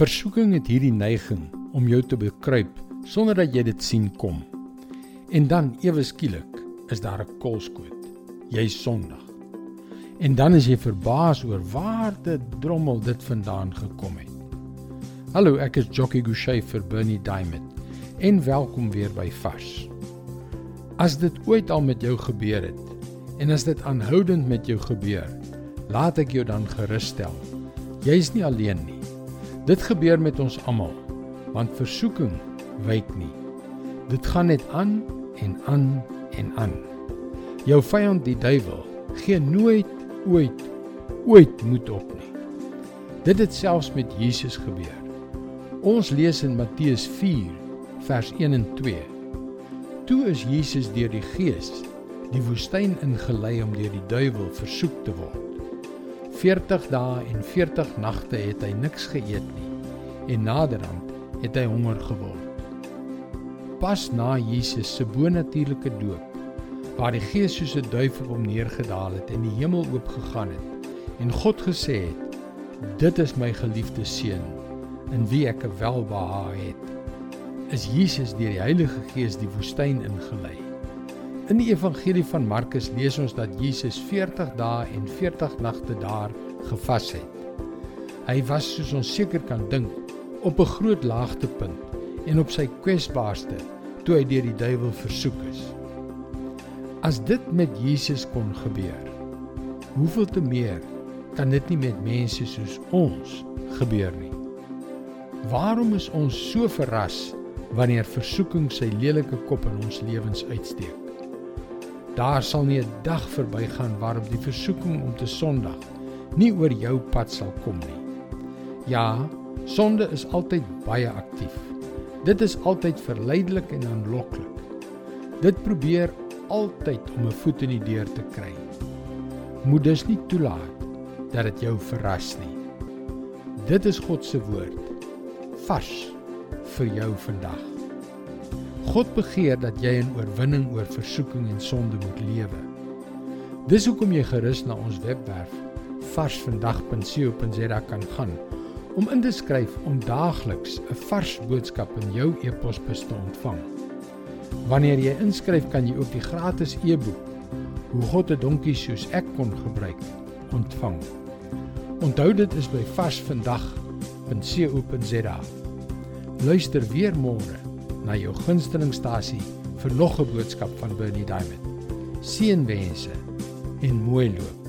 Versoeking het hierdie neiging om jou te bekruip sonder dat jy dit sien kom. En dan ewe skielik is daar 'n kolskoot. Jy's sondig. En dan is jy verbaas oor waar dit drommel dit vandaan gekom het. Hallo, ek is Jockey Gouchee vir Bernie Diamond en welkom weer by Vars. As dit ooit al met jou gebeur het en as dit aanhoudend met jou gebeur, laat ek jou dan gerus stel. Jy's nie alleen nie. Dit gebeur met ons almal, want versoeking wyk nie. Dit gaan net aan en aan en aan. Jou vyand die duiwel gee nooit ooit ooit moed op nie. Dit het selfs met Jesus gebeur. Ons lees in Matteus 4 vers 1 en 2. Toe is Jesus deur die Gees die woestyn ingelei om deur die duiwel versoek te word. 40 dae en 40 nagte het hy niks geëet nie en naderhand het hy honger geword. Pas na Jesus se bonatuurlike doop waar die Gees soos 'n duif op hom neergedaal het en die hemel oopgegaan het en God gesê het: "Dit is my geliefde seun in wie ek welbehaag het." Is Jesus deur die Heilige Gees die woestyn ingelei. In die evangelie van Markus lees ons dat Jesus 40 dae en 40 nagte daar gevas het. Hy was soos ons seker kan dink op 'n groot laagtepunt en op sy kwesbaarste toe hy deur die duiwel versoek is. As dit met Jesus kon gebeur, hoeveel te meer kan dit nie met mense soos ons gebeur nie? Waarom is ons so verras wanneer versoeking sy lelike kop in ons lewens uitsteek? Daar sal nie 'n dag verbygaan waarop die versoeking om te sondig nie oor jou pad sal kom nie. Ja, sonde is altyd baie aktief. Dit is altyd verleidelik en aanloklik. Dit probeer altyd om 'n voet in die deur te kry. Moet dus nie toelaat dat dit jou verras nie. Dit is God se woord vars vir jou vandag. God begeer dat jy in oorwinning oor versoeking en sonde moet lewe. Dis hoekom jy gerus na ons webwerf varsvandag.co.za kan gaan om in te skryf om daagliks 'n vars boodskap in jou e-posbus te ontvang. Wanneer jy inskryf, kan jy ook die gratis e-boek Hoe God 'n donkie soos ek kon gebruik ontvang. Onthou dit is by varsvandag.co.za. Luister weer môre na jou gunstelingstasie vir nog 'n boodskap van Bernie Diamond. Seënwense en mooi loop.